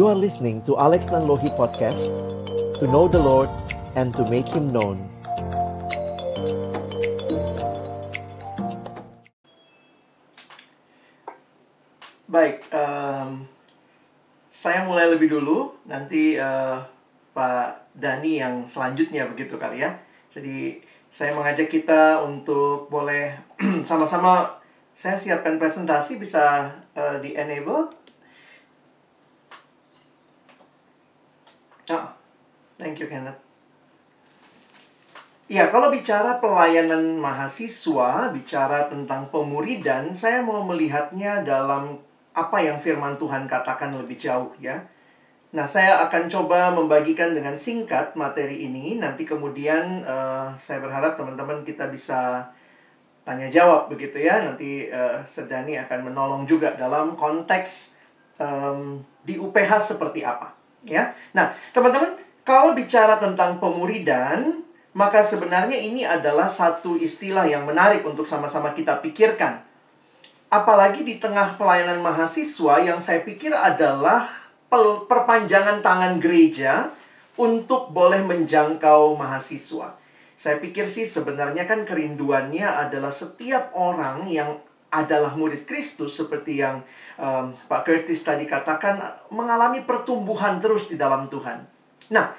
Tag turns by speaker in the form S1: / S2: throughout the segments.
S1: You are listening to Alex Nanlohi Podcast To know the Lord and to make Him known
S2: Baik, em, saya mulai lebih dulu. Nanti eh, Pak Dani yang selanjutnya begitu kali ya. Jadi saya mengajak kita untuk boleh sama-sama saya siapkan presentasi bisa eh, di enable. Ah, thank you Kenneth. Ya, kalau bicara pelayanan mahasiswa, bicara tentang pemuridan, saya mau melihatnya dalam apa yang firman Tuhan katakan lebih jauh ya. Nah, saya akan coba membagikan dengan singkat materi ini. Nanti kemudian eh, saya berharap teman-teman kita bisa tanya jawab begitu ya. Nanti eh, Sedani akan menolong juga dalam konteks em, di UPH seperti apa ya. Nah, teman-teman, kalau bicara tentang pemuridan, maka sebenarnya ini adalah satu istilah yang menarik untuk sama-sama kita pikirkan. Apalagi di tengah pelayanan mahasiswa yang saya pikir adalah perpanjangan tangan gereja untuk boleh menjangkau mahasiswa. Saya pikir sih sebenarnya kan kerinduannya adalah setiap orang yang adalah murid Kristus seperti yang um, Pak Curtis tadi katakan mengalami pertumbuhan terus di dalam Tuhan. Nah,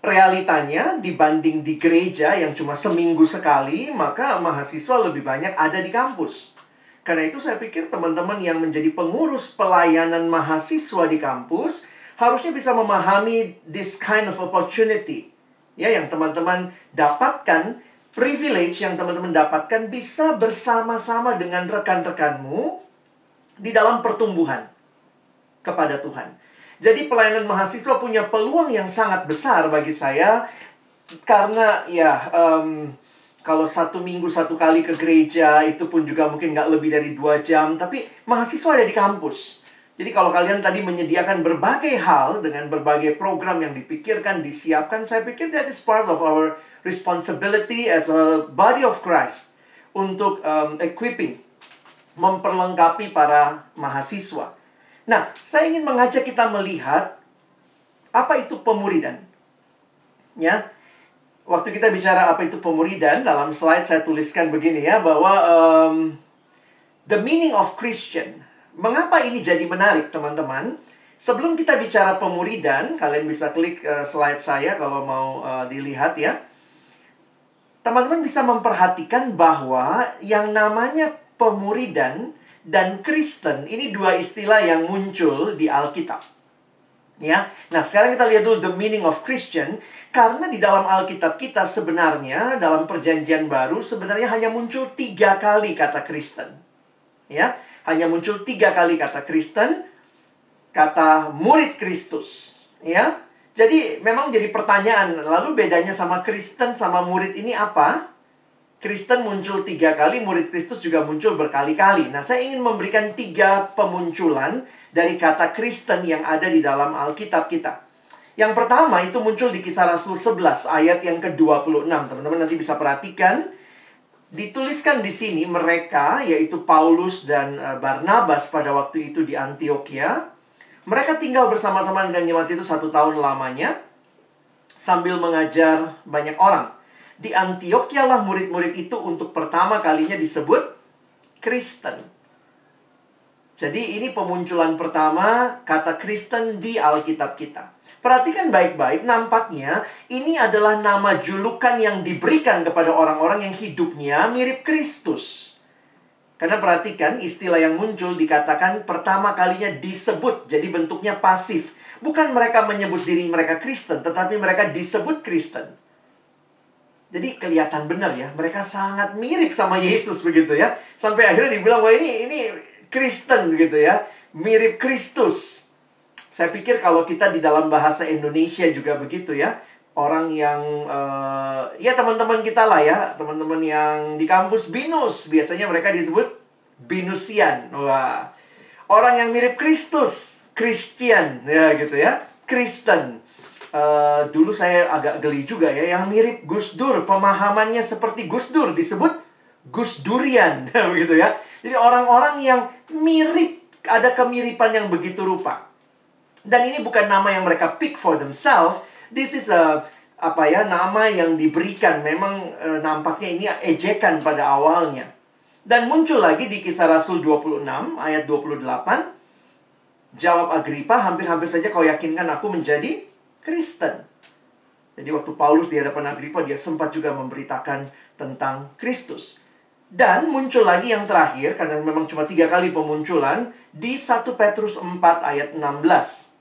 S2: realitanya dibanding di gereja yang cuma seminggu sekali, maka mahasiswa lebih banyak ada di kampus. Karena itu saya pikir teman-teman yang menjadi pengurus pelayanan mahasiswa di kampus harusnya bisa memahami this kind of opportunity. Ya, yang teman-teman dapatkan, privilege yang teman-teman dapatkan bisa bersama-sama dengan rekan-rekanmu di dalam pertumbuhan kepada Tuhan. Jadi pelayanan mahasiswa punya peluang yang sangat besar bagi saya karena ya em, kalau satu minggu satu kali ke gereja itu pun juga mungkin nggak lebih dari dua jam tapi mahasiswa ada di kampus jadi kalau kalian tadi menyediakan berbagai hal dengan berbagai program yang dipikirkan disiapkan saya pikir that is part of our responsibility as a body of Christ untuk em, equipping memperlengkapi para mahasiswa Nah, saya ingin mengajak kita melihat apa itu pemuridan. Ya. Waktu kita bicara apa itu pemuridan, dalam slide saya tuliskan begini ya bahwa um, the meaning of Christian. Mengapa ini jadi menarik, teman-teman? Sebelum kita bicara pemuridan, kalian bisa klik uh, slide saya kalau mau uh, dilihat ya. Teman-teman bisa memperhatikan bahwa yang namanya pemuridan dan Kristen ini dua istilah yang muncul di Alkitab. Ya. Nah, sekarang kita lihat dulu the meaning of Christian karena di dalam Alkitab kita sebenarnya dalam perjanjian baru sebenarnya hanya muncul tiga kali kata Kristen. Ya, hanya muncul tiga kali kata Kristen, kata murid Kristus. Ya, jadi memang jadi pertanyaan, lalu bedanya sama Kristen sama murid ini apa? Kristen muncul tiga kali, murid Kristus juga muncul berkali-kali. Nah, saya ingin memberikan tiga pemunculan dari kata Kristen yang ada di dalam Alkitab kita. Yang pertama itu muncul di kisah Rasul 11 ayat yang ke-26. Teman-teman nanti bisa perhatikan. Dituliskan di sini mereka, yaitu Paulus dan eh, Barnabas pada waktu itu di Antioquia. Mereka tinggal bersama-sama dengan jemaat itu satu tahun lamanya. Sambil mengajar banyak orang di Antioquia lah murid-murid itu untuk pertama kalinya disebut Kristen. Jadi ini pemunculan pertama kata Kristen di Alkitab kita. Perhatikan baik-baik, nampaknya ini adalah nama julukan yang diberikan kepada orang-orang yang hidupnya mirip Kristus. Karena perhatikan istilah yang muncul dikatakan pertama kalinya disebut, jadi bentuknya pasif. Bukan mereka menyebut diri mereka Kristen, tetapi mereka disebut Kristen. Jadi kelihatan benar ya, mereka sangat mirip sama Yesus begitu ya. Sampai akhirnya dibilang wah ini ini Kristen begitu ya, mirip Kristus. Saya pikir kalau kita di dalam bahasa Indonesia juga begitu ya. Orang yang uh, ya teman-teman kita lah ya, teman-teman yang di kampus binus, biasanya mereka disebut binusian. Wah. Orang yang mirip Kristus, Christian ya gitu ya. Kristen. Uh, dulu saya agak geli juga ya yang mirip Gus Dur pemahamannya seperti Gus Dur disebut Gus Durian begitu ya jadi orang-orang yang mirip ada kemiripan yang begitu rupa Dan ini bukan nama yang mereka pick for themselves. This is a apa ya nama yang diberikan memang e, nampaknya ini ejekan pada awalnya. Dan muncul lagi di kisah Rasul 26 ayat 28. Jawab Agripa, hampir-hampir saja kau yakinkan aku menjadi Kristen. Jadi waktu Paulus di hadapan Agripa dia sempat juga memberitakan tentang Kristus. Dan muncul lagi yang terakhir, karena memang cuma tiga kali pemunculan, di 1 Petrus 4 ayat 16.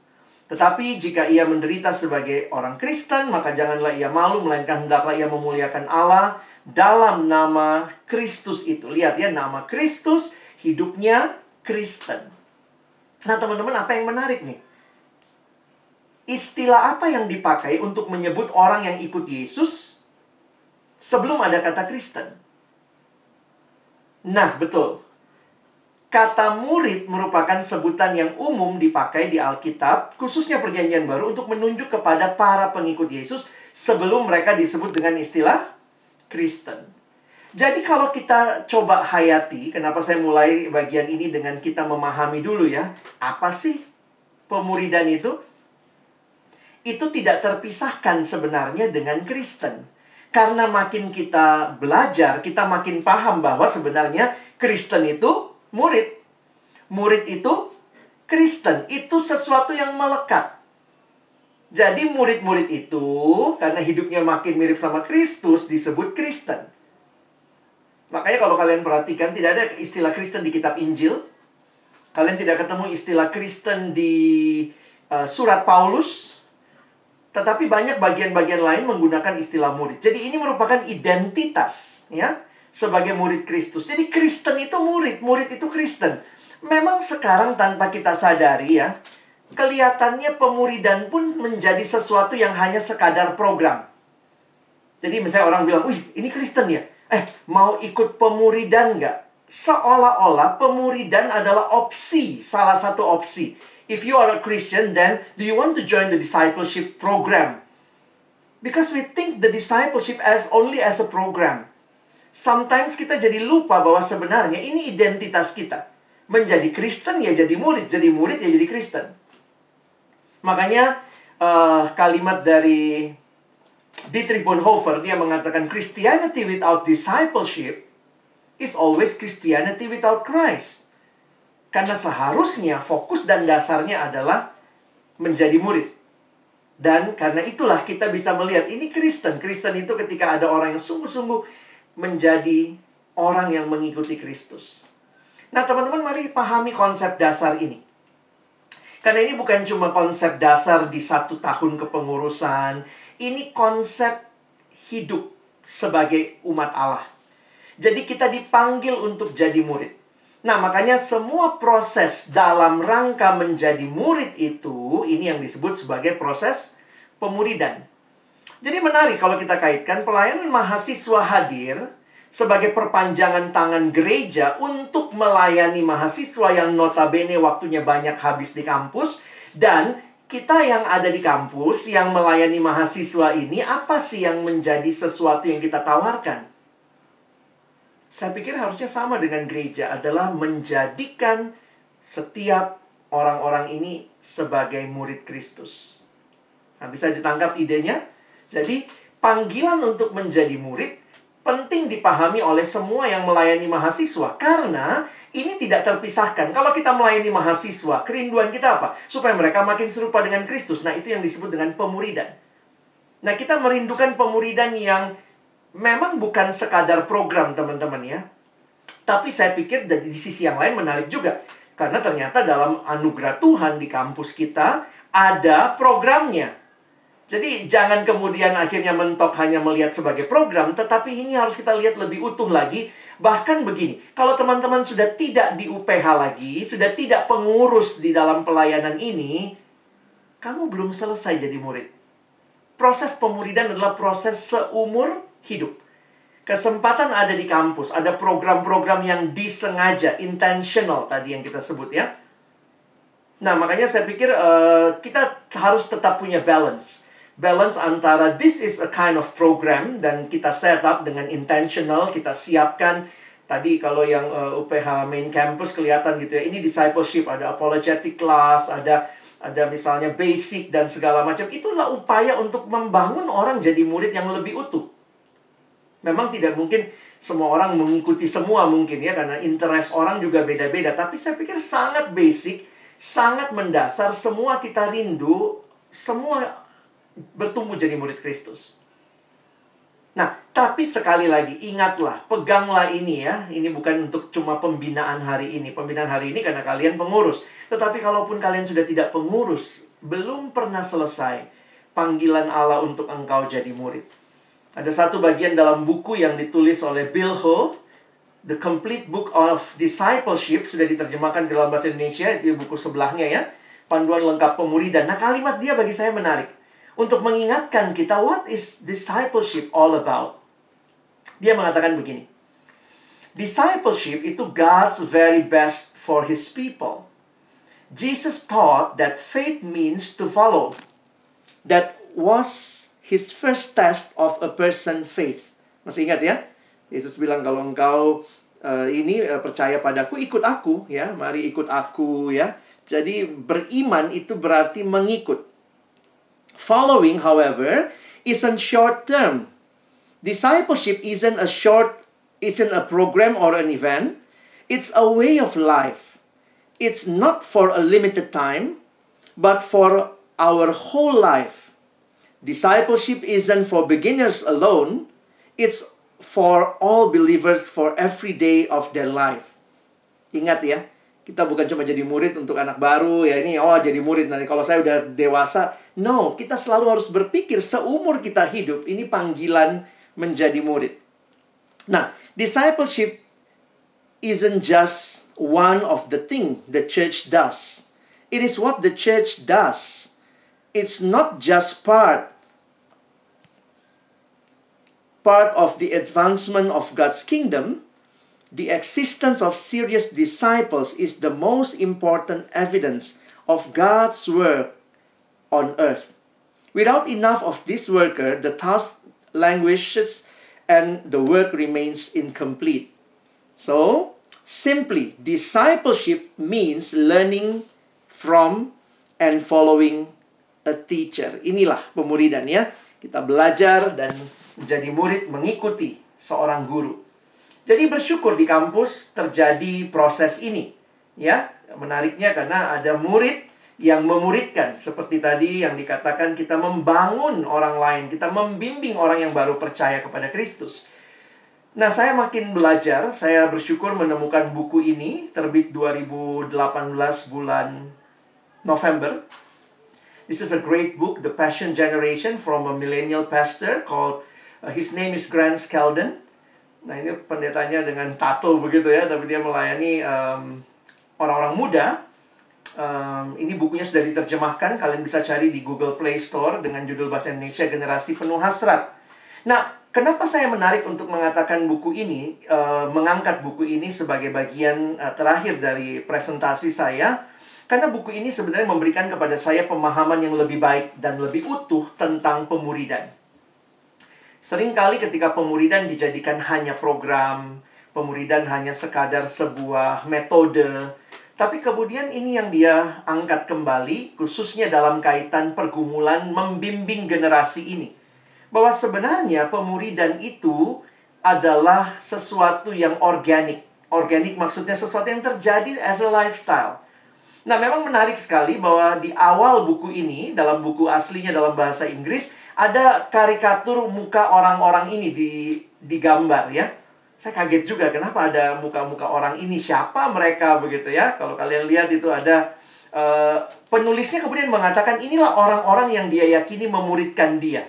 S2: Tetapi jika ia menderita sebagai orang Kristen, maka janganlah ia malu, melainkan hendaklah ia memuliakan Allah dalam nama Kristus itu. Lihat ya, nama Kristus, hidupnya Kristen. Nah teman-teman, apa yang menarik nih? Istilah apa yang dipakai untuk menyebut orang yang ikut Yesus sebelum ada kata Kristen? Nah, betul. Kata murid merupakan sebutan yang umum dipakai di Alkitab, khususnya Perjanjian Baru, untuk menunjuk kepada para pengikut Yesus sebelum mereka disebut dengan istilah Kristen. Jadi, kalau kita coba hayati, kenapa saya mulai bagian ini dengan kita memahami dulu ya, apa sih pemuridan itu? Itu tidak terpisahkan sebenarnya dengan Kristen. Karena makin kita belajar, kita makin paham bahwa sebenarnya Kristen itu murid. Murid itu Kristen. Itu sesuatu yang melekat. Jadi murid-murid itu karena hidupnya makin mirip sama Kristus disebut Kristen. Makanya kalau kalian perhatikan tidak ada istilah Kristen di kitab Injil. Kalian tidak ketemu istilah Kristen di uh, surat Paulus. Tetapi banyak bagian-bagian lain menggunakan istilah murid. Jadi ini merupakan identitas ya sebagai murid Kristus. Jadi Kristen itu murid, murid itu Kristen. Memang sekarang tanpa kita sadari ya, kelihatannya pemuridan pun menjadi sesuatu yang hanya sekadar program. Jadi misalnya orang bilang, wih ini Kristen ya? Eh, mau ikut pemuridan nggak? Seolah-olah pemuridan adalah opsi, salah satu opsi. If you are a Christian, then do you want to join the discipleship program? Because we think the discipleship as only as a program sometimes kita jadi lupa bahwa sebenarnya ini identitas kita. Menjadi Kristen ya jadi murid, jadi murid ya jadi Kristen. Makanya uh, kalimat dari Dietrich Bonhoeffer dia mengatakan Christianity without discipleship is always Christianity without Christ. Karena seharusnya fokus dan dasarnya adalah menjadi murid. Dan karena itulah kita bisa melihat ini Kristen. Kristen itu ketika ada orang yang sungguh-sungguh menjadi orang yang mengikuti Kristus. Nah, teman-teman, mari pahami konsep dasar ini. Karena ini bukan cuma konsep dasar di satu tahun kepengurusan, ini konsep hidup sebagai umat Allah. Jadi kita dipanggil untuk jadi murid. Nah, makanya semua proses dalam rangka menjadi murid itu, ini yang disebut sebagai proses pemuridan. Jadi menarik kalau kita kaitkan pelayanan mahasiswa hadir sebagai perpanjangan tangan gereja untuk melayani mahasiswa yang notabene waktunya banyak habis di kampus dan kita yang ada di kampus yang melayani mahasiswa ini apa sih yang menjadi sesuatu yang kita tawarkan? Saya pikir harusnya sama dengan gereja adalah menjadikan setiap orang-orang ini sebagai murid Kristus. Nah, bisa ditangkap idenya? Jadi, panggilan untuk menjadi murid penting dipahami oleh semua yang melayani mahasiswa karena ini tidak terpisahkan. Kalau kita melayani mahasiswa, kerinduan kita apa? Supaya mereka makin serupa dengan Kristus. Nah, itu yang disebut dengan pemuridan. Nah, kita merindukan pemuridan yang memang bukan sekadar program, teman-teman ya. Tapi saya pikir dari sisi yang lain menarik juga. Karena ternyata dalam anugerah Tuhan di kampus kita ada programnya. Jadi jangan kemudian akhirnya mentok hanya melihat sebagai program, tetapi ini harus kita lihat lebih utuh lagi. Bahkan begini, kalau teman-teman sudah tidak di UPH lagi, sudah tidak pengurus di dalam pelayanan ini, kamu belum selesai jadi murid. Proses pemuridan adalah proses seumur hidup. Kesempatan ada di kampus, ada program-program yang disengaja, intentional tadi yang kita sebut ya. Nah, makanya saya pikir uh, kita harus tetap punya balance balance antara this is a kind of program dan kita set up dengan intentional, kita siapkan tadi kalau yang uh, UPH main campus kelihatan gitu ya. Ini discipleship, ada apologetic class, ada ada misalnya basic dan segala macam. Itulah upaya untuk membangun orang jadi murid yang lebih utuh. Memang tidak mungkin semua orang mengikuti semua mungkin ya karena interest orang juga beda-beda, tapi saya pikir sangat basic, sangat mendasar semua kita rindu semua bertumbuh jadi murid Kristus. Nah, tapi sekali lagi ingatlah, peganglah ini ya. Ini bukan untuk cuma pembinaan hari ini. Pembinaan hari ini karena kalian pengurus. Tetapi kalaupun kalian sudah tidak pengurus, belum pernah selesai panggilan Allah untuk engkau jadi murid. Ada satu bagian dalam buku yang ditulis oleh Bill Ho, The Complete Book of Discipleship, sudah diterjemahkan ke dalam bahasa Indonesia, itu buku sebelahnya ya. Panduan lengkap pemuridan. Nah, kalimat dia bagi saya menarik untuk mengingatkan kita what is discipleship all about. Dia mengatakan begini. Discipleship itu God's very best for his people. Jesus taught that faith means to follow. That was his first test of a person faith. Masih ingat ya? Yesus bilang kalau engkau uh, ini uh, percaya padaku, ikut aku ya. Mari ikut aku ya. Jadi beriman itu berarti mengikut. Following, however, isn't short term. Discipleship isn't a short, isn't a program or an event. It's a way of life. It's not for a limited time, but for our whole life. Discipleship isn't for beginners alone, it's for all believers for every day of their life. Ingat ya, kita bukan cuma jadi murid untuk anak baru ya ini oh jadi murid nanti kalau saya udah dewasa No, kita selalu harus berpikir seumur kita hidup ini panggilan menjadi murid. Nah, discipleship isn't just one of the thing the church does. It is what the church does. It's not just part part of the advancement of God's kingdom. The existence of serious disciples is the most important evidence of God's work on earth. Without enough of this worker, the task languishes and the work remains incomplete. So, simply, discipleship means learning from and following a teacher. Inilah pemuridan ya. Kita belajar dan menjadi murid mengikuti seorang guru. Jadi bersyukur di kampus terjadi proses ini. Ya, menariknya karena ada murid yang memuridkan seperti tadi yang dikatakan kita membangun orang lain, kita membimbing orang yang baru percaya kepada Kristus. Nah, saya makin belajar, saya bersyukur menemukan buku ini terbit 2018 bulan November. This is a great book, The Passion Generation from a millennial pastor called uh, his name is Grant Skeldon. Nah, ini pendetanya dengan tato begitu ya, tapi dia melayani um, orang-orang muda Um, ini bukunya sudah diterjemahkan, kalian bisa cari di Google Play Store dengan judul bahasa Indonesia Generasi Penuh Hasrat. Nah, kenapa saya menarik untuk mengatakan buku ini, uh, mengangkat buku ini sebagai bagian uh, terakhir dari presentasi saya? Karena buku ini sebenarnya memberikan kepada saya pemahaman yang lebih baik dan lebih utuh tentang pemuridan. Seringkali ketika pemuridan dijadikan hanya program, pemuridan hanya sekadar sebuah metode, tapi kemudian ini yang dia angkat kembali, khususnya dalam kaitan pergumulan membimbing generasi ini. Bahwa sebenarnya pemuridan itu adalah sesuatu yang organik. Organik maksudnya sesuatu yang terjadi as a lifestyle. Nah, memang menarik sekali bahwa di awal buku ini, dalam buku aslinya dalam bahasa Inggris, ada karikatur muka orang-orang ini di digambar ya saya kaget juga kenapa ada muka-muka orang ini? Siapa mereka begitu ya? Kalau kalian lihat itu ada uh, penulisnya kemudian mengatakan inilah orang-orang yang dia yakini memuridkan dia.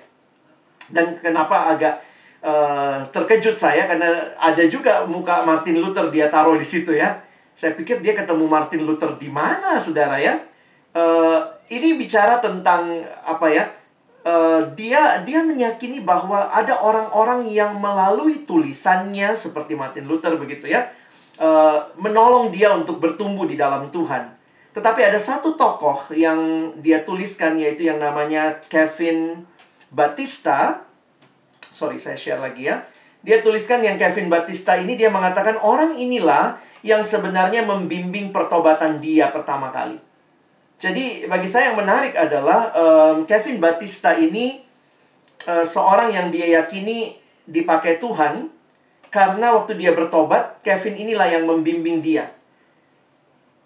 S2: Dan kenapa agak uh, terkejut saya karena ada juga muka Martin Luther dia taruh di situ ya. Saya pikir dia ketemu Martin Luther di mana saudara ya? Uh, ini bicara tentang apa ya uh, dia dia meyakini bahwa ada orang-orang yang melalui tulisannya seperti Martin Luther begitu ya uh, menolong dia untuk bertumbuh di dalam Tuhan. Tetapi ada satu tokoh yang dia tuliskan yaitu yang namanya Kevin Batista. Sorry, saya share lagi ya. Dia tuliskan yang Kevin Batista ini dia mengatakan orang inilah yang sebenarnya membimbing pertobatan dia pertama kali. Jadi bagi saya yang menarik adalah um, Kevin Batista ini uh, seorang yang dia yakini dipakai Tuhan karena waktu dia bertobat, Kevin inilah yang membimbing dia.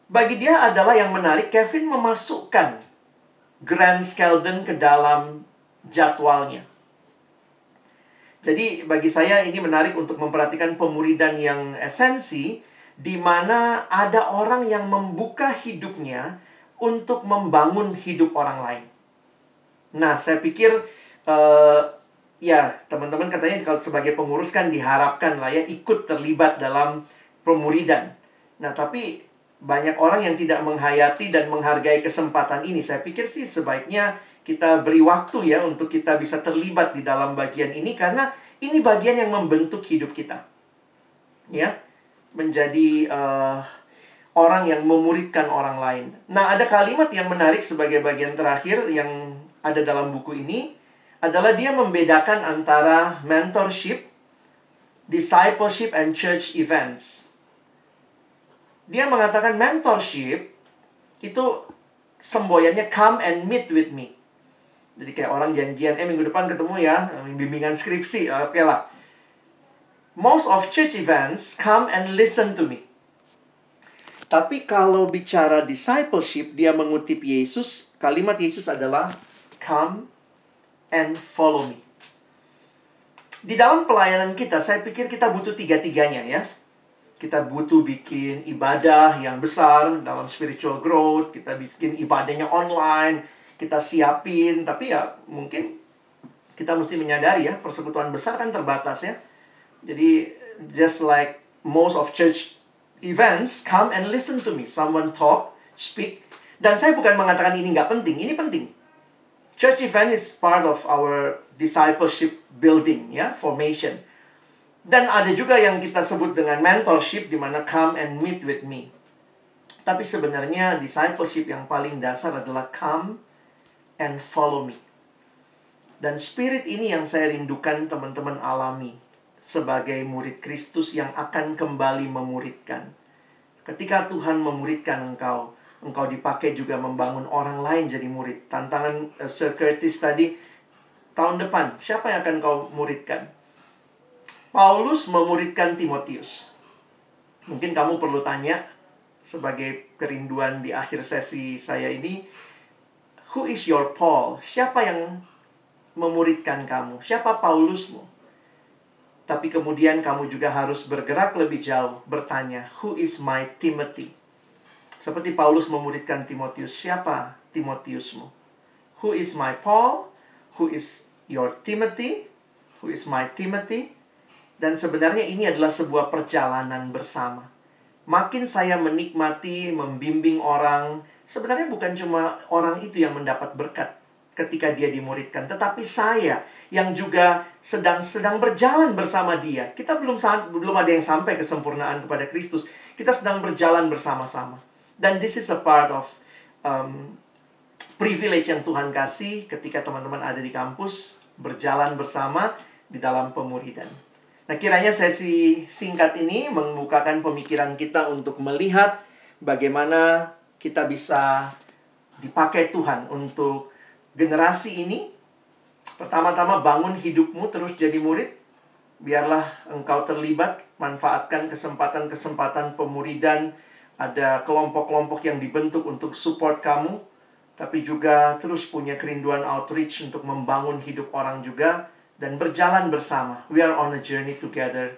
S2: Bagi dia adalah yang menarik, Kevin memasukkan Grand Skeldon ke dalam jadwalnya. Jadi bagi saya ini menarik untuk memperhatikan pemuridan yang esensi di mana ada orang yang membuka hidupnya untuk membangun hidup orang lain. Nah, saya pikir uh, ya teman-teman katanya kalau sebagai pengurus kan diharapkan lah ya ikut terlibat dalam pemuridan. Nah, tapi banyak orang yang tidak menghayati dan menghargai kesempatan ini. Saya pikir sih sebaiknya kita beri waktu ya untuk kita bisa terlibat di dalam bagian ini karena ini bagian yang membentuk hidup kita. Ya, menjadi uh, orang yang memuridkan orang lain. Nah, ada kalimat yang menarik sebagai bagian terakhir yang ada dalam buku ini adalah dia membedakan antara mentorship, discipleship, and church events. Dia mengatakan mentorship itu semboyannya come and meet with me. Jadi kayak orang janjian, eh minggu depan ketemu ya, bimbingan skripsi, oke okay lah. Most of church events come and listen to me. Tapi kalau bicara discipleship, dia mengutip Yesus, kalimat Yesus adalah come and follow me. Di dalam pelayanan kita, saya pikir kita butuh tiga-tiganya ya. Kita butuh bikin ibadah yang besar dalam spiritual growth, kita bikin ibadahnya online, kita siapin, tapi ya mungkin kita mesti menyadari ya, persekutuan besar kan terbatas ya. Jadi just like most of church events, come and listen to me. Someone talk, speak. Dan saya bukan mengatakan ini nggak penting, ini penting. Church event is part of our discipleship building, ya, formation. Dan ada juga yang kita sebut dengan mentorship, di mana come and meet with me. Tapi sebenarnya discipleship yang paling dasar adalah come and follow me. Dan spirit ini yang saya rindukan teman-teman alami sebagai murid Kristus yang akan kembali memuridkan. Ketika Tuhan memuridkan engkau, engkau dipakai juga membangun orang lain jadi murid. Tantangan uh, Sir Curtis tadi tahun depan, siapa yang akan kau muridkan? Paulus memuridkan Timotius. Mungkin kamu perlu tanya sebagai kerinduan di akhir sesi saya ini, who is your Paul? Siapa yang memuridkan kamu? Siapa Paulusmu? Tapi kemudian kamu juga harus bergerak lebih jauh, bertanya, "Who is my Timothy?" Seperti Paulus memuridkan Timotius, siapa Timotiusmu? Who is my Paul? Who is your Timothy? Who is my Timothy? Dan sebenarnya ini adalah sebuah perjalanan bersama. Makin saya menikmati, membimbing orang, sebenarnya bukan cuma orang itu yang mendapat berkat ketika dia dimuridkan, tetapi saya yang juga sedang sedang berjalan bersama dia. Kita belum belum ada yang sampai kesempurnaan kepada Kristus. Kita sedang berjalan bersama-sama. Dan this is a part of um, privilege yang Tuhan kasih ketika teman-teman ada di kampus berjalan bersama di dalam pemuridan. Nah, kiranya sesi singkat ini membukakan pemikiran kita untuk melihat bagaimana kita bisa dipakai Tuhan untuk generasi ini Pertama-tama bangun hidupmu terus jadi murid. Biarlah engkau terlibat, manfaatkan kesempatan-kesempatan pemuridan. Ada kelompok-kelompok yang dibentuk untuk support kamu. Tapi juga terus punya kerinduan outreach untuk membangun hidup orang juga. Dan berjalan bersama. We are on a journey together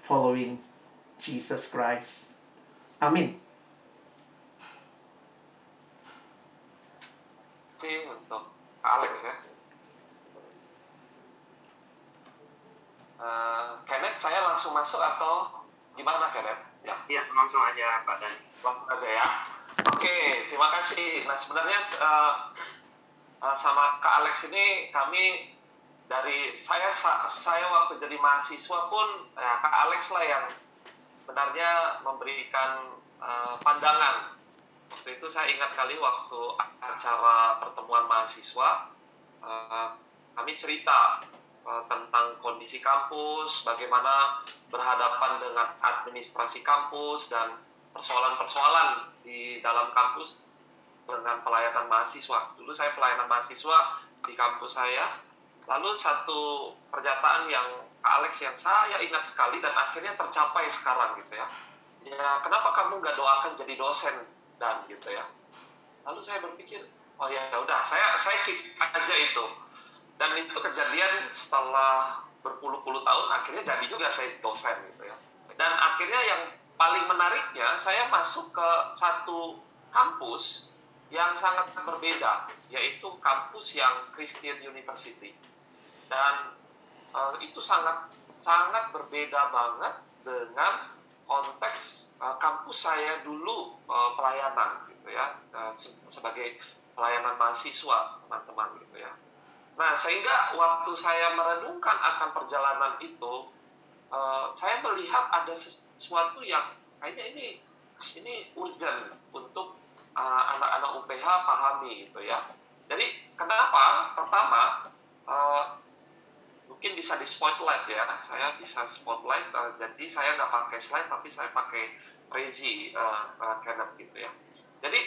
S2: following Jesus Christ. Amin.
S3: Untuk Alex ya. Uh, Kenneth, saya langsung masuk atau gimana Kenneth?
S4: Ya, ya langsung aja Pak Dan.
S3: Langsung aja ya. Oke, terima kasih. Nah sebenarnya uh, uh, sama Kak Alex ini kami dari saya saya waktu jadi mahasiswa pun ya, Kak Alex lah yang sebenarnya memberikan uh, pandangan. Waktu itu saya ingat kali waktu acara pertemuan mahasiswa uh, kami cerita Eh, tentang kondisi kampus, bagaimana berhadapan dengan administrasi kampus dan persoalan-persoalan di dalam kampus, dengan pelayanan mahasiswa. Dulu saya pelayanan mahasiswa di kampus saya. Lalu satu pernyataan yang Alex yang saya ingat sekali dan akhirnya tercapai sekarang gitu ya. Ya kenapa kamu nggak doakan jadi dosen dan gitu ya. Lalu saya berpikir, oh ya udah saya saya keep aja itu. Dan itu kejadian setelah berpuluh-puluh tahun akhirnya jadi juga saya dosen gitu ya. Dan akhirnya yang paling menariknya saya masuk ke satu kampus yang sangat berbeda, yaitu kampus yang Christian University. Dan uh, itu sangat sangat berbeda banget dengan konteks uh, kampus saya dulu uh, pelayanan gitu ya, se sebagai pelayanan mahasiswa teman-teman gitu ya. Nah sehingga waktu saya merenungkan akan perjalanan itu, saya melihat ada sesuatu yang kayaknya ini ini urgent untuk anak-anak UPH pahami gitu ya. Jadi kenapa? Pertama mungkin bisa di spotlight ya. Saya bisa spotlight. Jadi saya nggak pakai slide tapi saya pakai Prezi uh, uh, Canon gitu ya. Jadi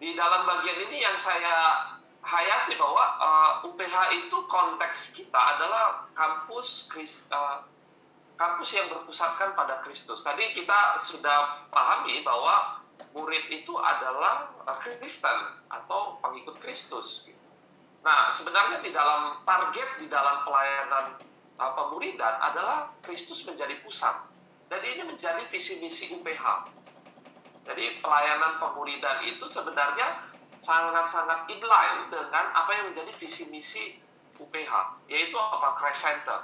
S3: di dalam bagian ini yang saya hayati bahwa uh, UPH itu konteks kita adalah kampus uh, kampus yang berpusatkan pada Kristus. Tadi kita sudah pahami bahwa murid itu adalah Kristen atau pengikut Kristus. Nah, sebenarnya di dalam target di dalam pelayanan uh, pemuridan adalah Kristus menjadi pusat. Jadi ini menjadi visi misi UPH. Jadi pelayanan pemuridan itu sebenarnya sangat-sangat inline dengan apa yang menjadi visi misi UPH, yaitu apa Christ Center.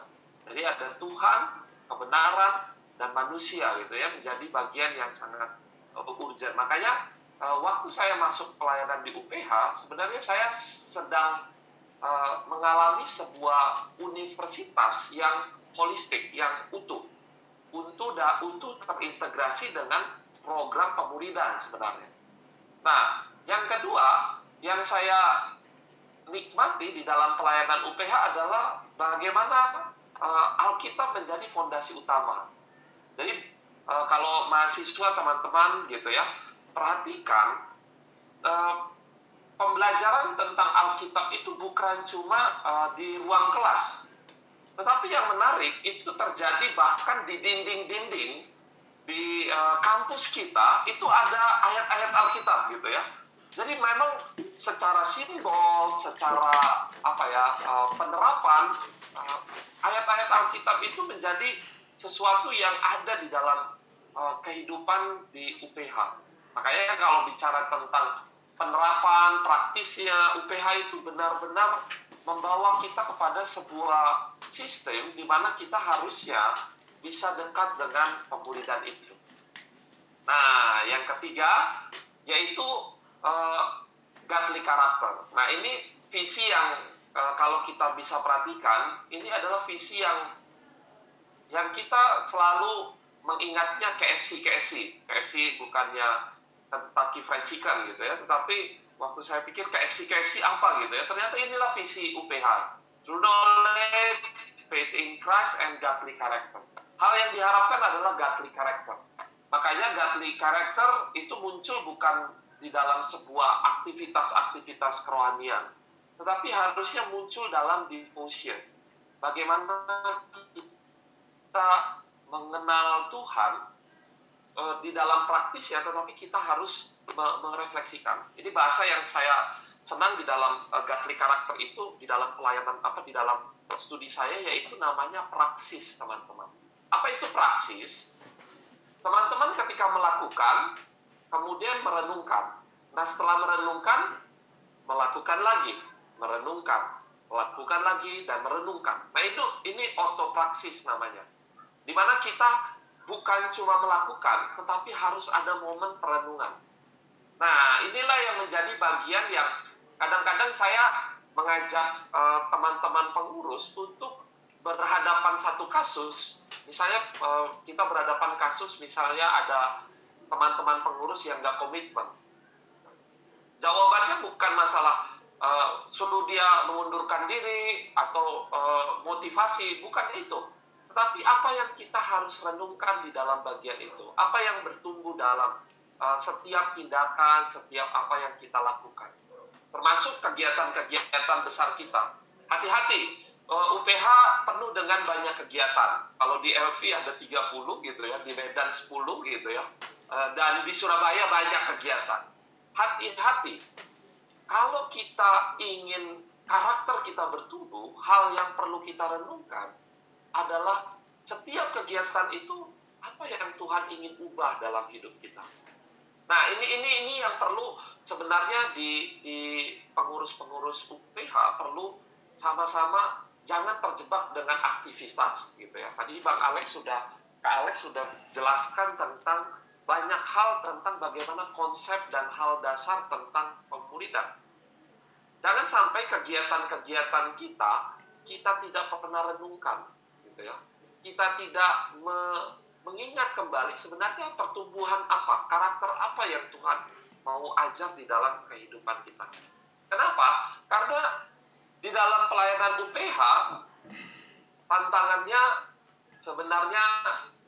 S3: Jadi ada Tuhan, kebenaran dan manusia gitu ya menjadi bagian yang sangat uh, urgent. Makanya uh, waktu saya masuk pelayanan di UPH sebenarnya saya sedang uh, mengalami sebuah universitas yang holistik, yang utuh, untuk da, untuk terintegrasi dengan program pemuridan sebenarnya. Nah, yang kedua yang saya nikmati di dalam pelayanan UPH adalah bagaimana uh, Alkitab menjadi fondasi utama. Jadi uh, kalau mahasiswa teman-teman gitu ya, perhatikan uh, pembelajaran tentang Alkitab itu bukan cuma uh, di ruang kelas, tetapi yang menarik itu terjadi bahkan di dinding-dinding di uh, kampus kita itu ada ayat-ayat Alkitab gitu ya. Jadi memang secara simbol, secara apa ya uh, penerapan uh, ayat-ayat Alkitab itu menjadi sesuatu yang ada di dalam uh, kehidupan di UPH. Makanya kalau bicara tentang penerapan praktisnya UPH itu benar-benar membawa kita kepada sebuah sistem di mana kita harusnya bisa dekat dengan pemulihan itu. Nah, yang ketiga yaitu uh, godly karakter. Nah ini visi yang uh, kalau kita bisa perhatikan, ini adalah visi yang yang kita selalu mengingatnya KFC KFC. KFC bukannya Kentucky Fried Chicken gitu ya, tetapi waktu saya pikir KFC KFC apa gitu ya, ternyata inilah visi UPH. True knowledge, faith in Christ, and godly character. Hal yang diharapkan adalah godly character. Makanya godly character itu muncul bukan di dalam sebuah aktivitas-aktivitas kerohanian, tetapi harusnya muncul dalam devotion. Bagaimana kita mengenal Tuhan e, di dalam praktis ya, tetapi kita harus merefleksikan. Ini bahasa yang saya senang di dalam uh, godly karakter itu di dalam pelayanan apa di dalam studi saya yaitu namanya praksis teman-teman. Apa itu praksis? Teman-teman ketika melakukan kemudian merenungkan. Nah setelah merenungkan, melakukan lagi, merenungkan, melakukan lagi dan merenungkan. Nah itu ini ortopraksis namanya. Di mana kita bukan cuma melakukan, tetapi harus ada momen perenungan. Nah inilah yang menjadi bagian yang kadang-kadang saya mengajak eh, teman-teman uh, pengurus untuk berhadapan satu kasus. Misalnya uh, kita berhadapan kasus, misalnya ada teman-teman pengurus yang nggak komitmen? Jawabannya bukan masalah uh, suruh dia mengundurkan diri atau uh, motivasi, bukan itu. Tetapi apa yang kita harus renungkan di dalam bagian itu? Apa yang bertumbuh dalam uh, setiap tindakan, setiap apa yang kita lakukan. Termasuk kegiatan-kegiatan besar kita. Hati-hati, UPH penuh dengan banyak kegiatan. Kalau di LV ada 30 gitu ya, di Medan 10 gitu ya. Uh, dan di Surabaya banyak kegiatan. Hati-hati. Kalau kita ingin karakter kita bertumbuh, hal yang perlu kita renungkan adalah setiap kegiatan itu apa yang Tuhan ingin ubah dalam hidup kita. Nah, ini ini ini yang perlu sebenarnya di di pengurus-pengurus UPH perlu sama-sama jangan terjebak dengan aktivitas gitu ya. Tadi Bang Alex sudah Kak Alex sudah jelaskan tentang banyak hal tentang bagaimana konsep dan hal dasar tentang pemuridan. Jangan sampai kegiatan-kegiatan kita kita tidak pernah renungkan, gitu ya. Kita tidak me mengingat kembali sebenarnya pertumbuhan apa, karakter apa yang Tuhan mau ajar di dalam kehidupan kita. Kenapa? Karena di dalam pelayanan UPH tantangannya sebenarnya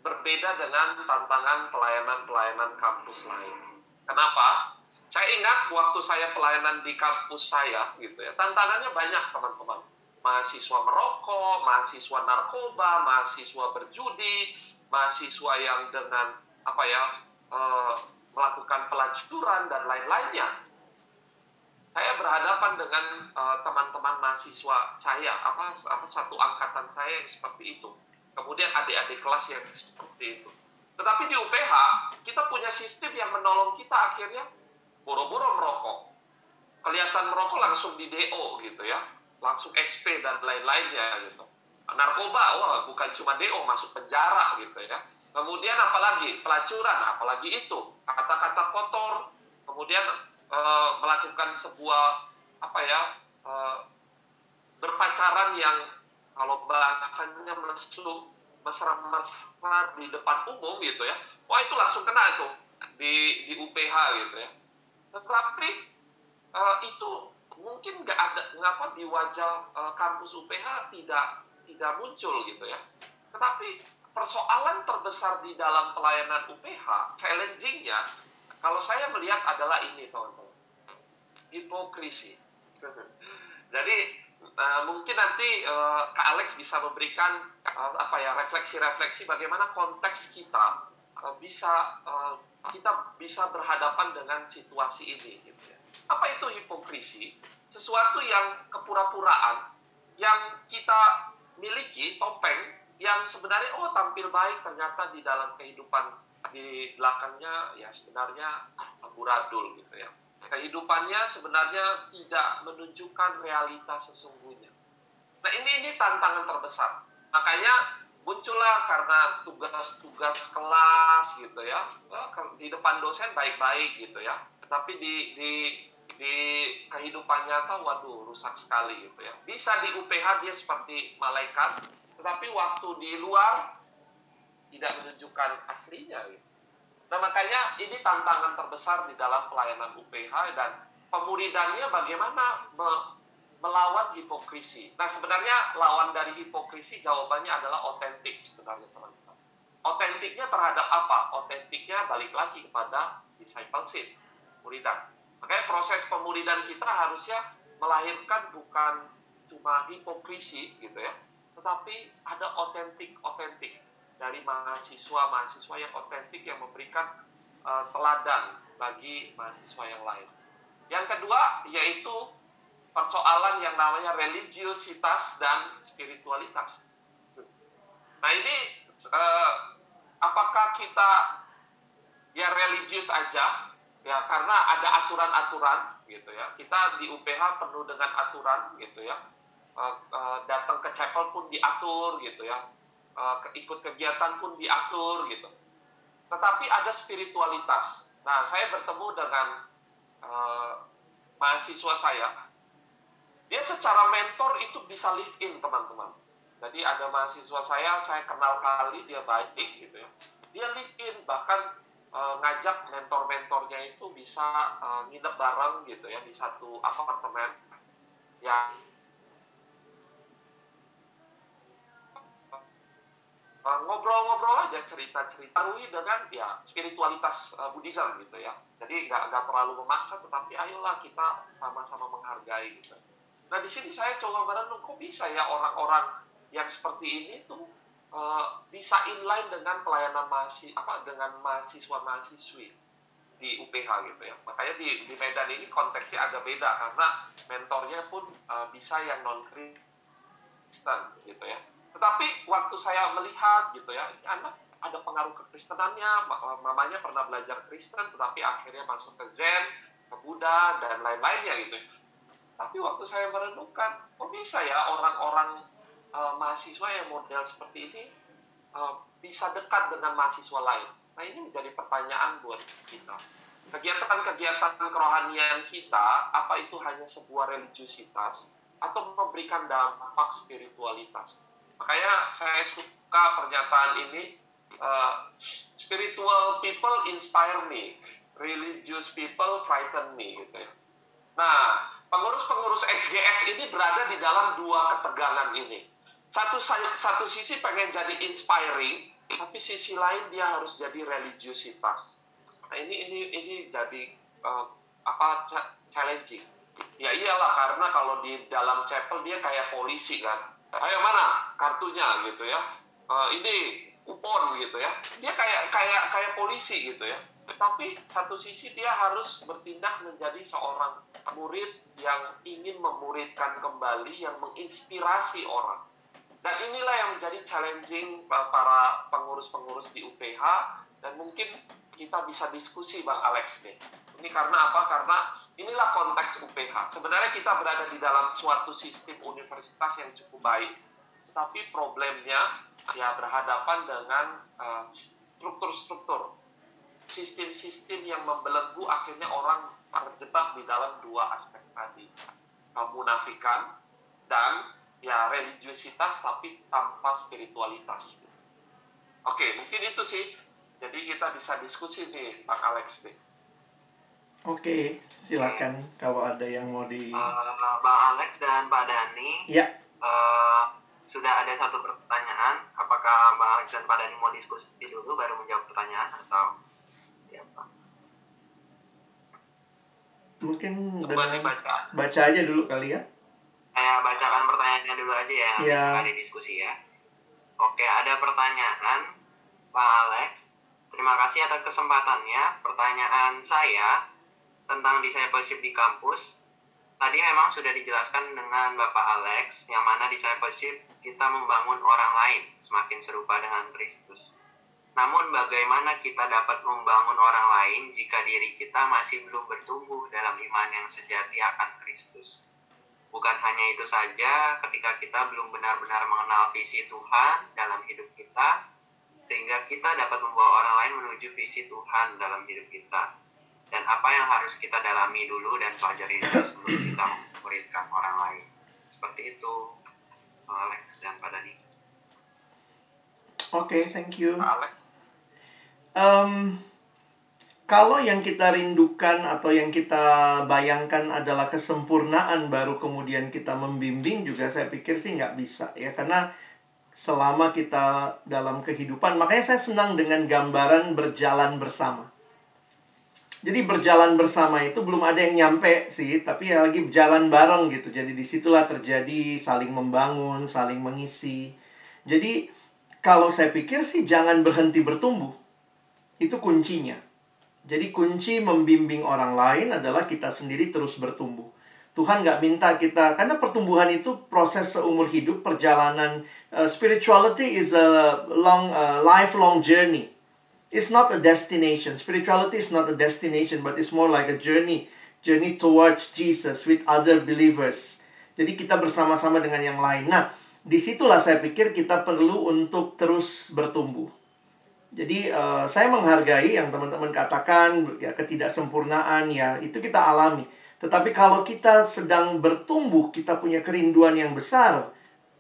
S3: berbeda dengan tantangan pelayanan-pelayanan kampus lain. Kenapa? Saya ingat waktu saya pelayanan di kampus saya, gitu ya, tantangannya banyak teman-teman. Mahasiswa merokok, mahasiswa narkoba, mahasiswa berjudi, mahasiswa yang dengan apa ya e, melakukan pelacuran dan lain-lainnya. Saya berhadapan dengan eh, teman-teman mahasiswa saya, apa, apa satu angkatan saya yang seperti itu kemudian adik-adik kelas yang seperti itu. Tetapi di UPH, kita punya sistem yang menolong kita akhirnya boro-boro merokok. Kelihatan merokok langsung di DO gitu ya, langsung SP dan lain-lainnya gitu. Narkoba, wah bukan cuma DO, masuk penjara gitu ya. Kemudian apalagi? Pelacuran, apalagi itu? Kata-kata kotor, kemudian e, melakukan sebuah apa ya e, berpacaran yang kalau bahasanya mesra mesra di depan umum gitu ya. Wah itu langsung kena itu di di UPH gitu ya. Tetapi uh, itu mungkin nggak ada ngapa di wajah uh, kampus UPH tidak tidak muncul gitu ya tetapi persoalan terbesar di dalam pelayanan UPH challengingnya kalau saya melihat adalah ini teman-teman hipokrisi jadi Uh, mungkin nanti uh, Kak Alex bisa memberikan uh, apa ya refleksi-refleksi bagaimana konteks kita uh, bisa uh, kita bisa berhadapan dengan situasi ini gitu ya. Apa itu hipokrisi? Sesuatu yang kepura-puraan yang kita miliki topeng yang sebenarnya oh tampil baik ternyata di dalam kehidupan di belakangnya ya sebenarnya amburadul gitu ya kehidupannya sebenarnya tidak menunjukkan realitas sesungguhnya. Nah ini ini tantangan terbesar. Makanya muncullah karena tugas-tugas kelas gitu ya di depan dosen baik-baik gitu ya. Tapi di di di kehidupan nyata waduh rusak sekali gitu ya. Bisa di UPH dia seperti malaikat, tetapi waktu di luar tidak menunjukkan aslinya gitu. Nah makanya ini tantangan terbesar di dalam pelayanan UPH dan pemuridannya bagaimana me melawan hipokrisi. Nah sebenarnya lawan dari hipokrisi jawabannya adalah otentik sebenarnya teman-teman. Otentiknya terhadap apa? Otentiknya balik lagi kepada discipleship, muridan. Makanya proses pemuridan kita harusnya melahirkan bukan cuma hipokrisi gitu ya, tetapi ada otentik-otentik dari mahasiswa-mahasiswa yang otentik yang memberikan uh, teladan bagi mahasiswa yang lain. Yang kedua yaitu persoalan yang namanya religiositas dan spiritualitas. Nah ini uh, apakah kita ya religius aja ya karena ada aturan-aturan gitu ya kita di UPH penuh dengan aturan gitu ya uh, uh, datang ke chapel pun diatur gitu ya uh, ikut kegiatan pun diatur gitu. Tetapi ada spiritualitas. Nah, saya bertemu dengan uh, mahasiswa saya. Dia secara mentor itu bisa live in teman-teman. Jadi ada mahasiswa saya, saya kenal kali dia baik gitu ya. Dia live in bahkan ngajak mentor-mentornya itu bisa uh, nginep bareng gitu ya di satu apartemen yang uh, ngobrol-ngobrol aja cerita-cerita Rui dengan ya spiritualitas uh, Buddhism gitu ya. Jadi nggak nggak terlalu memaksa, tetapi ayolah kita sama-sama menghargai gitu. Nah di sini saya coba merenung kok bisa ya orang-orang yang seperti ini tuh uh, bisa inline dengan pelayanan mahasiswa apa dengan mahasiswa mahasiswi di UPH gitu ya. Makanya di, di Medan ini konteksnya agak beda karena mentornya pun uh, bisa yang non Kristen gitu ya. Tetapi waktu saya melihat gitu ya, ini anak ada pengaruh kekristenannya, mamanya pernah belajar Kristen, tetapi akhirnya masuk ke Zen, ke Buddha, dan lain-lainnya gitu. Tapi waktu saya merenungkan, kok bisa ya orang-orang uh, mahasiswa yang model seperti ini uh, bisa dekat dengan mahasiswa lain? Nah ini menjadi pertanyaan buat kita. Kegiatan-kegiatan kerohanian kita, apa itu hanya sebuah religiusitas atau memberikan dampak spiritualitas? Makanya saya suka pernyataan ini, uh, spiritual people inspire me, religious people frighten me gitu ya. Nah, pengurus-pengurus SGS ini berada di dalam dua ketegangan ini. Satu satu sisi pengen jadi inspiring, tapi sisi lain dia harus jadi religiusitas. Nah, ini ini ini jadi uh, apa challenging. Ya iyalah karena kalau di dalam chapel dia kayak polisi kan. Ayo mana? Kartunya gitu ya. Uh, ini kupon gitu ya. Dia kayak kayak kayak polisi gitu ya. Tapi satu sisi dia harus bertindak menjadi seorang murid yang ingin memuridkan kembali yang menginspirasi orang dan inilah yang menjadi challenging para pengurus-pengurus di UPH dan mungkin kita bisa diskusi Bang Alex nih. Ini karena apa? Karena inilah konteks UPH. Sebenarnya kita berada di dalam suatu sistem universitas yang cukup baik, tapi problemnya ya berhadapan dengan uh, struktur-struktur, sistem-sistem yang membelenggu akhirnya orang terjebak di dalam dua aspek tadi, kemunafikan dan ya religiusitas tapi tanpa spiritualitas. Oke, mungkin itu sih. Jadi kita bisa diskusi nih, Pak Alex nih.
S2: Oke, silakan kalau ada yang mau di.
S4: Uh, Bang Alex dan Pak Dani.
S2: Ya.
S4: Uh, sudah ada satu pertanyaan. Apakah Bang Alex dan Pak Dani mau diskusi dulu baru menjawab pertanyaan atau ya Pak?
S2: Mungkin
S3: dibaca.
S2: Baca aja dulu kali ya.
S4: Saya bacakan pertanyaannya dulu aja ya.
S2: Ya.
S4: Ada diskusi ya. Oke, ada pertanyaan Pak Alex. Terima kasih atas kesempatannya. Pertanyaan saya tentang discipleship di kampus. Tadi memang sudah dijelaskan dengan Bapak Alex, yang mana discipleship kita membangun orang lain semakin serupa dengan Kristus. Namun bagaimana kita dapat membangun orang lain jika diri kita masih belum bertumbuh dalam iman yang sejati akan Kristus? Bukan hanya itu saja, ketika kita belum benar-benar mengenal visi Tuhan dalam hidup kita, sehingga kita dapat membawa orang lain menuju visi Tuhan dalam hidup kita dan apa yang harus kita dalami dulu dan pelajari dulu sebelum kita memuridkan orang lain. Seperti itu, Alex dan Pak Dani.
S2: Oke, okay, thank you.
S3: Alex.
S2: Um, kalau yang kita rindukan atau yang kita bayangkan adalah kesempurnaan baru kemudian kita membimbing juga saya pikir sih nggak bisa ya karena selama kita dalam kehidupan makanya saya senang dengan gambaran berjalan bersama jadi berjalan bersama itu belum ada yang nyampe sih, tapi ya lagi jalan bareng gitu. Jadi di situlah terjadi saling membangun, saling mengisi. Jadi kalau saya pikir sih jangan berhenti bertumbuh. Itu kuncinya. Jadi kunci membimbing orang lain adalah kita sendiri terus bertumbuh. Tuhan nggak minta kita, karena pertumbuhan itu proses seumur hidup, perjalanan. Uh, spirituality is a long, uh, lifelong journey it's not a destination. Spirituality is not a destination, but it's more like a journey, journey towards Jesus with other believers. Jadi kita bersama-sama dengan yang lain. Nah, di situlah saya pikir kita perlu untuk terus bertumbuh. Jadi uh, saya menghargai yang teman-teman katakan ya ketidaksempurnaan ya itu kita alami. Tetapi kalau kita sedang bertumbuh, kita punya kerinduan yang besar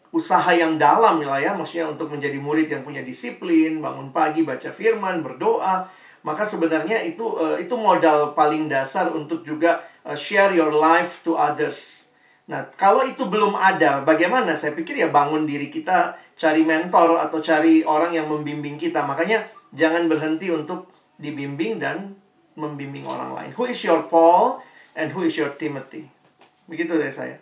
S2: usaha yang dalam lah ya, maksudnya untuk menjadi murid yang punya disiplin, bangun pagi baca firman, berdoa, maka sebenarnya itu uh, itu modal paling dasar untuk juga uh, share your life to others. Nah, kalau itu belum ada, bagaimana? Saya pikir ya bangun diri kita cari mentor atau cari orang yang membimbing kita. Makanya jangan berhenti untuk dibimbing dan membimbing orang lain. Who is your Paul and who is your Timothy? Begitu dari saya.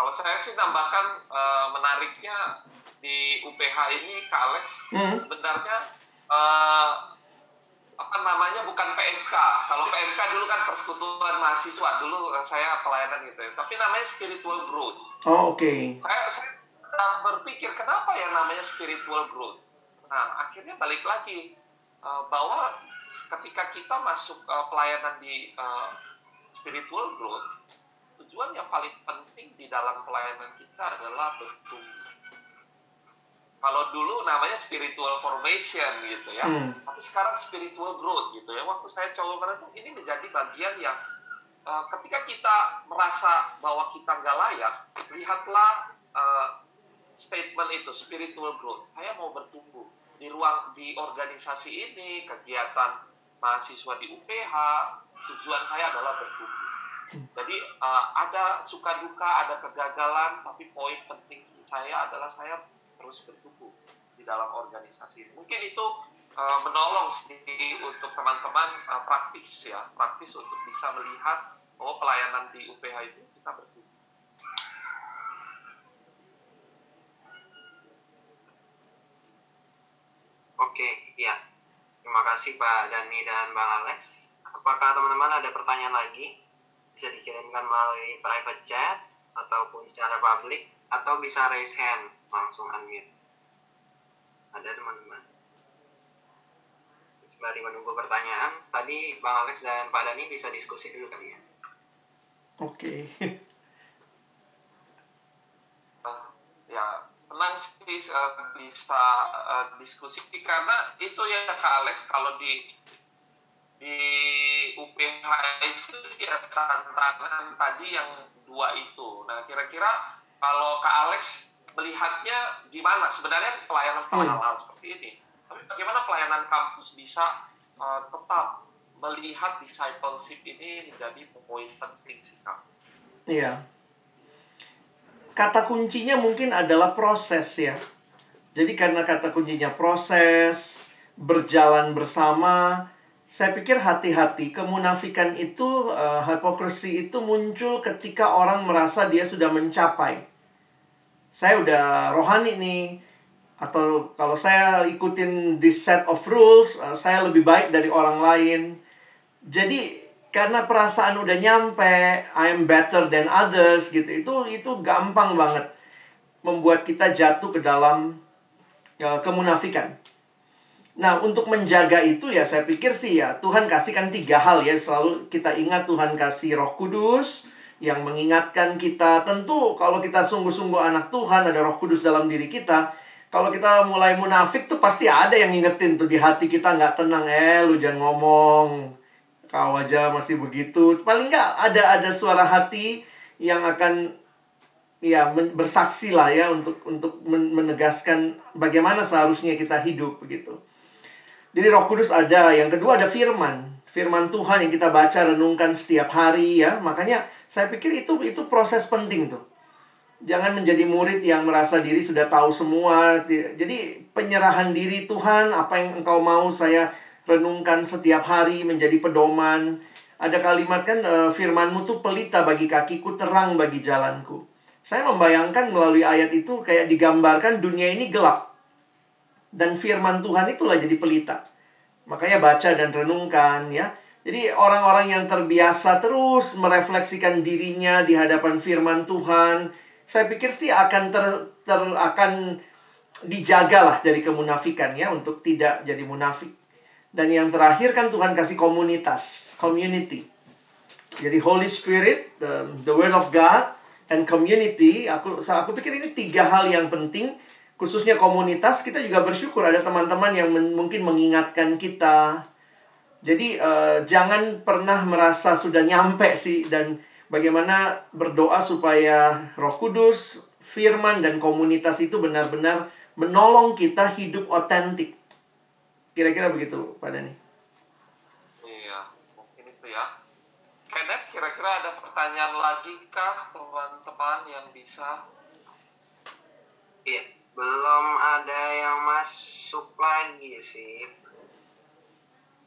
S3: Kalau saya sih tambahkan uh, menariknya di UPH ini Kak Alex hmm. sebenarnya uh, apa namanya bukan PMK. Kalau PMK dulu kan persekutuan mahasiswa dulu saya pelayanan gitu ya. Tapi namanya spiritual growth.
S2: Oh oke. Okay.
S3: Saya saya berpikir kenapa yang namanya spiritual growth. Nah akhirnya balik lagi uh, bahwa ketika kita masuk uh, pelayanan di uh, spiritual growth tujuan yang paling penting di dalam pelayanan kita adalah bertumbuh kalau dulu namanya spiritual formation gitu ya, hmm. tapi sekarang spiritual growth gitu ya. Waktu saya coba merenung, ini menjadi bagian yang uh, ketika kita merasa bahwa kita nggak layak, lihatlah uh, statement itu spiritual growth. Saya mau bertumbuh di ruang di organisasi ini, kegiatan mahasiswa di UPH, tujuan saya adalah bertumbuh. Jadi uh, ada suka duka, ada kegagalan, tapi poin penting saya adalah saya terus bertumbuh di dalam organisasi. Mungkin itu uh, menolong sedikit untuk teman-teman uh, praktis ya, praktis untuk bisa melihat bahwa pelayanan di UPH itu kita bertumbuh.
S4: Oke, iya. Terima kasih Pak Dani dan Bang Alex. Apakah teman-teman ada pertanyaan lagi? Bisa dikirimkan melalui private chat ataupun secara publik atau bisa raise hand langsung unmute. Ada teman-teman? Sembari menunggu pertanyaan. Tadi bang Alex dan Pak Dani bisa diskusi dulu kali ya.
S2: Oke. Okay.
S3: uh, ya tenang sih uh, bisa uh, diskusi. Karena itu ya Kak Alex kalau di di UPH itu ya tantangan tadi yang dua itu. Nah kira-kira kalau Kak Alex melihatnya gimana? Sebenarnya pelayanan pelayanan hmm. seperti ini. Tapi bagaimana pelayanan kampus bisa uh, tetap melihat discipleship ini menjadi poin penting sih kak?
S2: Iya. Kata kuncinya mungkin adalah proses ya. Jadi karena kata kuncinya proses berjalan bersama saya pikir hati-hati. Kemunafikan itu uh, hipokrisi itu muncul ketika orang merasa dia sudah mencapai saya udah rohani nih. Atau kalau saya ikutin this set of rules uh, saya lebih baik dari orang lain. Jadi karena perasaan udah nyampe I am better than others gitu itu itu gampang banget membuat kita jatuh ke dalam uh, kemunafikan. Nah untuk menjaga itu ya saya pikir sih ya Tuhan kasihkan tiga hal ya. Selalu kita ingat Tuhan kasih Roh Kudus yang mengingatkan kita. Tentu kalau kita sungguh-sungguh anak Tuhan, ada roh kudus dalam diri kita. Kalau kita mulai munafik tuh pasti ada yang ngingetin tuh di hati kita nggak tenang. Eh, lu jangan ngomong. Kau aja masih begitu. Paling nggak ada ada suara hati yang akan ya bersaksi lah ya untuk untuk menegaskan bagaimana seharusnya kita hidup begitu. Jadi Roh Kudus ada, yang kedua ada firman. Firman Tuhan yang kita baca renungkan setiap hari ya. Makanya saya pikir itu itu proses penting tuh. Jangan menjadi murid yang merasa diri sudah tahu semua. Jadi penyerahan diri Tuhan, apa yang engkau mau saya renungkan setiap hari menjadi pedoman. Ada kalimat kan e, firmanmu tuh pelita bagi kakiku, terang bagi jalanku. Saya membayangkan melalui ayat itu kayak digambarkan dunia ini gelap. Dan firman Tuhan itulah jadi pelita. Makanya baca dan renungkan ya. Jadi orang-orang yang terbiasa terus merefleksikan dirinya di hadapan firman Tuhan, saya pikir sih akan ter, ter akan dijagalah dari kemunafikan ya untuk tidak jadi munafik. Dan yang terakhir kan Tuhan kasih komunitas, community. Jadi Holy Spirit, the, the Word of God, and community. Aku aku pikir ini tiga hal yang penting, khususnya komunitas. Kita juga bersyukur ada teman-teman yang men, mungkin mengingatkan kita, jadi uh, jangan pernah merasa sudah nyampe sih dan bagaimana berdoa supaya Roh Kudus, firman dan komunitas itu benar-benar menolong kita hidup otentik. Kira-kira begitu, Pak Dani.
S3: Iya, mungkin itu ya. Kenneth, kira-kira ada pertanyaan lagi kah teman-teman yang bisa
S4: Iya, belum ada yang masuk lagi sih.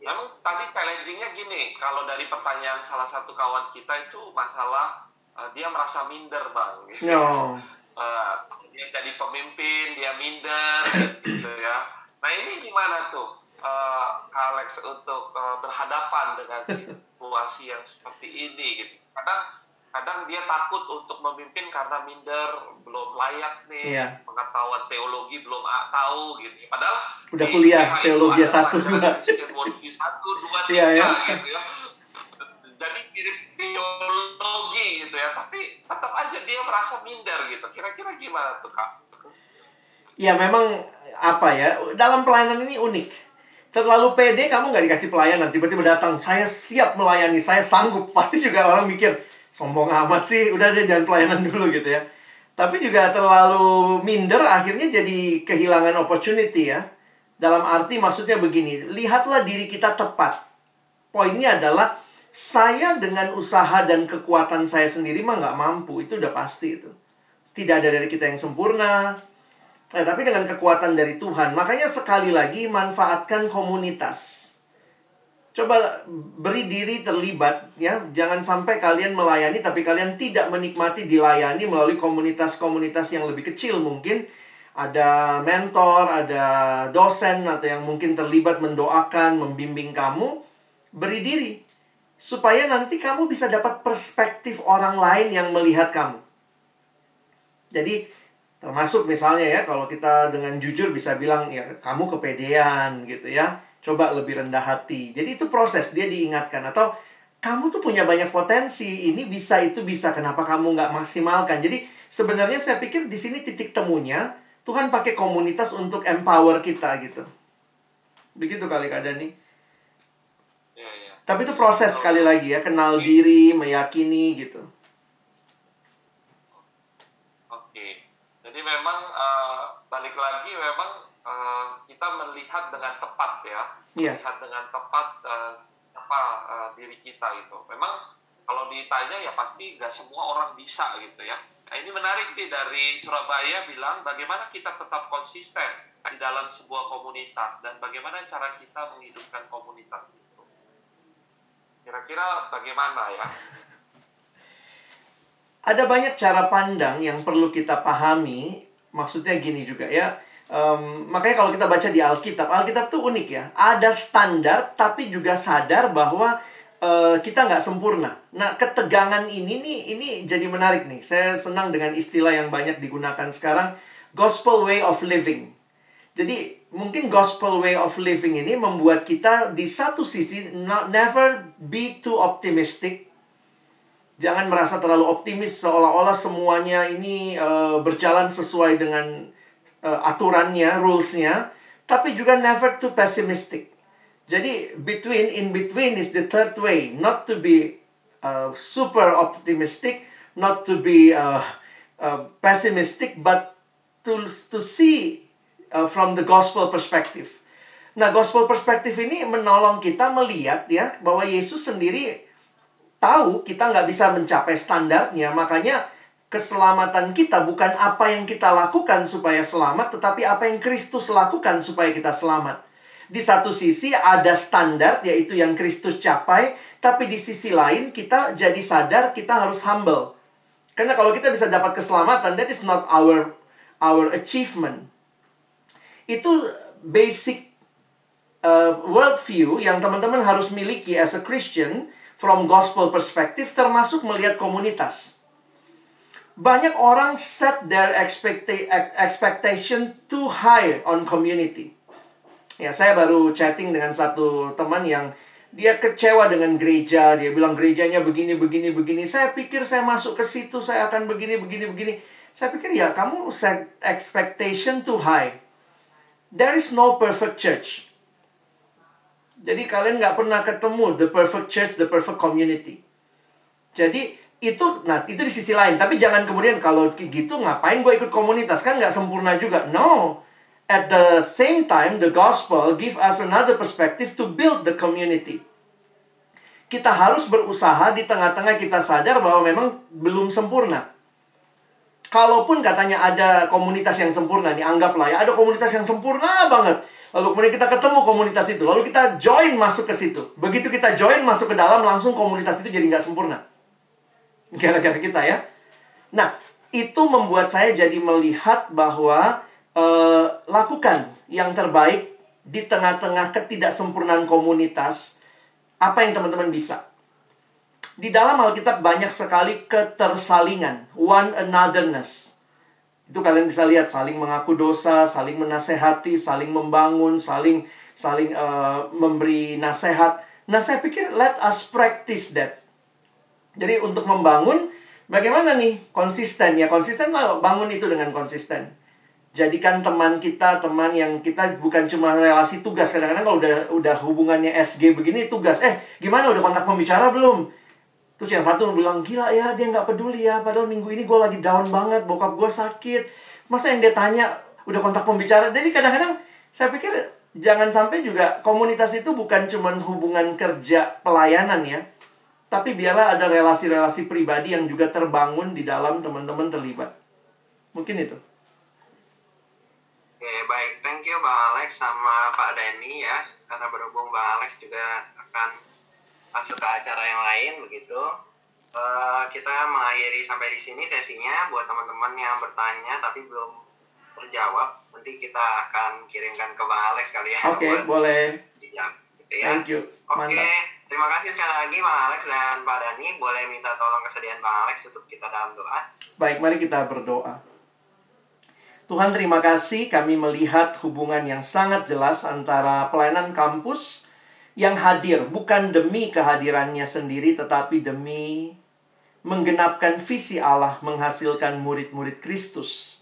S3: Memang tadi challenging-nya gini, kalau dari pertanyaan salah satu kawan kita itu masalah uh, dia merasa minder bang. Gitu.
S2: No.
S3: Uh, dia jadi pemimpin, dia minder, gitu ya. Nah ini gimana tuh, uh, Alex untuk uh, berhadapan dengan situasi yang seperti ini gitu? Kadang kadang dia takut untuk memimpin karena minder belum layak nih
S2: Iya.
S3: pengetahuan teologi belum ah, tahu gitu padahal
S2: Udah
S3: di
S2: kuliah
S3: itu
S2: teologi satu, dua.
S3: Satu dua
S2: Iya,
S3: tiga
S2: iya.
S3: gitu ya jadi mirip teologi gitu ya tapi tetap aja dia merasa minder gitu kira-kira gimana tuh kak
S2: Ya memang apa ya dalam pelayanan ini unik. Terlalu pede kamu nggak dikasih pelayanan tiba-tiba datang saya siap melayani saya sanggup pasti juga orang mikir sombong amat sih udah deh jangan pelayanan dulu gitu ya. Tapi juga terlalu minder akhirnya jadi kehilangan opportunity ya. Dalam arti maksudnya begini lihatlah diri kita tepat. Poinnya adalah saya dengan usaha dan kekuatan saya sendiri mah nggak mampu itu udah pasti itu. Tidak ada dari kita yang sempurna, Eh, tapi dengan kekuatan dari Tuhan. Makanya sekali lagi manfaatkan komunitas. Coba beri diri terlibat ya. Jangan sampai kalian melayani tapi kalian tidak menikmati dilayani melalui komunitas-komunitas yang lebih kecil mungkin. Ada mentor, ada dosen atau yang mungkin terlibat mendoakan, membimbing kamu. Beri diri supaya nanti kamu bisa dapat perspektif orang lain yang melihat kamu. Jadi termasuk misalnya ya kalau kita dengan jujur bisa bilang ya kamu kepedean gitu ya. Coba lebih rendah hati. Jadi itu proses dia diingatkan atau kamu tuh punya banyak potensi. Ini bisa itu bisa. Kenapa kamu nggak maksimalkan? Jadi sebenarnya saya pikir di sini titik temunya Tuhan pakai komunitas untuk empower kita gitu. Begitu kali keadaan nih.
S3: Iya, iya.
S2: Tapi itu proses sekali lagi ya, kenal diri, meyakini gitu.
S3: Oke, jadi memang eh, balik lagi memang kita melihat dengan tepat ya,
S2: Iya.
S3: melihat dengan tepat eh, apa eh, diri kita itu. Memang kalau ditanya ya pasti nggak semua orang bisa gitu ya. Nah ini menarik nih dari Surabaya bilang bagaimana kita tetap konsisten di dalam sebuah komunitas dan bagaimana cara kita menghidupkan komunitas itu. Kira-kira bagaimana ya?
S2: Ada banyak cara pandang yang perlu kita pahami. Maksudnya gini juga ya. Em, makanya kalau kita baca di Alkitab, Alkitab tuh unik ya. Ada standar tapi juga sadar bahwa eh, kita nggak sempurna. Nah, ketegangan ini nih, ini jadi menarik nih. Saya senang dengan istilah yang banyak digunakan sekarang, gospel way of living. Jadi mungkin gospel way of living ini membuat kita di satu sisi not, never be too optimistic. Jangan merasa terlalu optimis seolah-olah semuanya ini eh, berjalan sesuai dengan eh, aturannya, rulesnya, tapi juga never too pessimistic. Jadi between in between is the third way, not to be uh, super optimistic, not to be uh, uh, pessimistic, but to to see uh, from the gospel perspective. Nah, gospel perspective ini menolong kita melihat ya bahwa Yesus sendiri tahu kita nggak bisa mencapai standarnya, makanya keselamatan kita bukan apa yang kita lakukan supaya selamat, tetapi apa yang Kristus lakukan supaya kita selamat. Di satu sisi ada standar yaitu yang Kristus capai, tapi di sisi lain kita jadi sadar kita harus humble. Karena kalau kita bisa dapat keselamatan, that is not our our achievement. Itu basic uh, worldview yang teman-teman harus miliki as a Christian from gospel perspective termasuk melihat komunitas. Banyak orang set their expecta- ex- expectation too high on community. Ya, saya baru chatting dengan satu teman yang dia kecewa dengan gereja. Dia bilang gerejanya begini, begini, begini. Saya pikir saya masuk ke situ, saya akan begini, begini, begini. Saya pikir ya, kamu set expectation too high. There is no perfect church. Jadi kalian nggak pernah ketemu the perfect church, the perfect community. Jadi itu, nah itu di sisi lain. Tapi jangan kemudian kalau gitu ngapain gue ikut komunitas kan nggak sempurna juga. No, at the same time the gospel give us another perspective to build the community. Kita harus berusaha di tengah-tengah kita sadar bahwa memang belum sempurna. Kalaupun katanya ada komunitas yang sempurna nih, anggaplah ya ada komunitas yang sempurna banget. Lalu kemudian kita ketemu komunitas itu, lalu kita join masuk ke situ. Begitu kita join masuk ke dalam, langsung komunitas itu jadi nggak sempurna. Gara-gara kita ya. Nah, itu membuat saya jadi melihat bahwa eh, lakukan yang terbaik di tengah-tengah ketidaksempurnaan komunitas. Apa yang teman-teman bisa? Di dalam Alkitab banyak sekali ketersalingan, one anotherness. Itu kalian bisa lihat saling mengaku dosa, saling menasehati, saling membangun, saling saling uh, memberi nasihat. Nah, saya pikir let us practice that. Jadi untuk membangun bagaimana nih konsisten ya konsisten lah bangun itu dengan konsisten. Jadikan teman kita teman yang kita bukan cuma relasi tugas kadang-kadang kalau udah udah hubungannya SG begini tugas eh gimana udah kontak pembicara belum Terus yang satu bilang, gila ya dia nggak peduli ya. Padahal minggu ini gue lagi down banget, bokap gue sakit. Masa yang dia tanya, udah kontak pembicara. Jadi kadang-kadang saya pikir jangan sampai juga komunitas itu bukan cuma hubungan kerja pelayanan ya. Tapi biarlah ada relasi-relasi pribadi yang juga terbangun di dalam teman-teman terlibat. Mungkin itu.
S4: Oke, baik. Thank you Bang Alex sama Pak Denny ya. Karena berhubung Bang Alex juga akan masuk ke acara yang lain begitu. Uh, kita mengakhiri sampai di sini sesinya buat teman-teman yang bertanya tapi belum terjawab nanti kita akan kirimkan ke Bang Alex kali ya.
S2: Oke, okay, boleh.
S4: Dijawab, gitu ya.
S2: Thank you.
S4: Oke, okay. Terima kasih sekali lagi Bang Alex dan Pak Dani. Boleh minta tolong kesediaan Bang Alex untuk kita dalam doa.
S2: Baik, mari kita berdoa. Tuhan terima kasih kami melihat hubungan yang sangat jelas antara pelayanan kampus yang hadir bukan demi kehadirannya sendiri tetapi demi menggenapkan visi Allah menghasilkan murid-murid Kristus.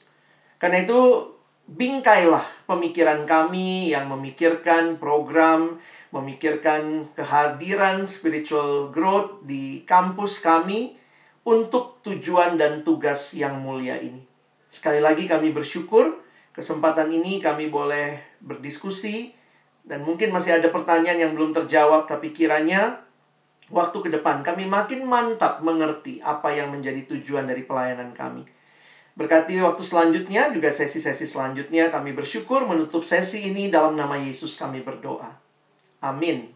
S2: Karena itu bingkailah pemikiran kami yang memikirkan program, memikirkan kehadiran spiritual growth di kampus kami untuk tujuan dan tugas yang mulia ini. Sekali lagi kami bersyukur kesempatan ini kami boleh berdiskusi dan mungkin masih ada pertanyaan yang belum terjawab, tapi kiranya waktu ke depan kami makin mantap mengerti apa yang menjadi tujuan dari pelayanan kami. Berkati waktu selanjutnya, juga sesi-sesi selanjutnya, kami bersyukur menutup sesi ini dalam nama Yesus kami berdoa. Amin.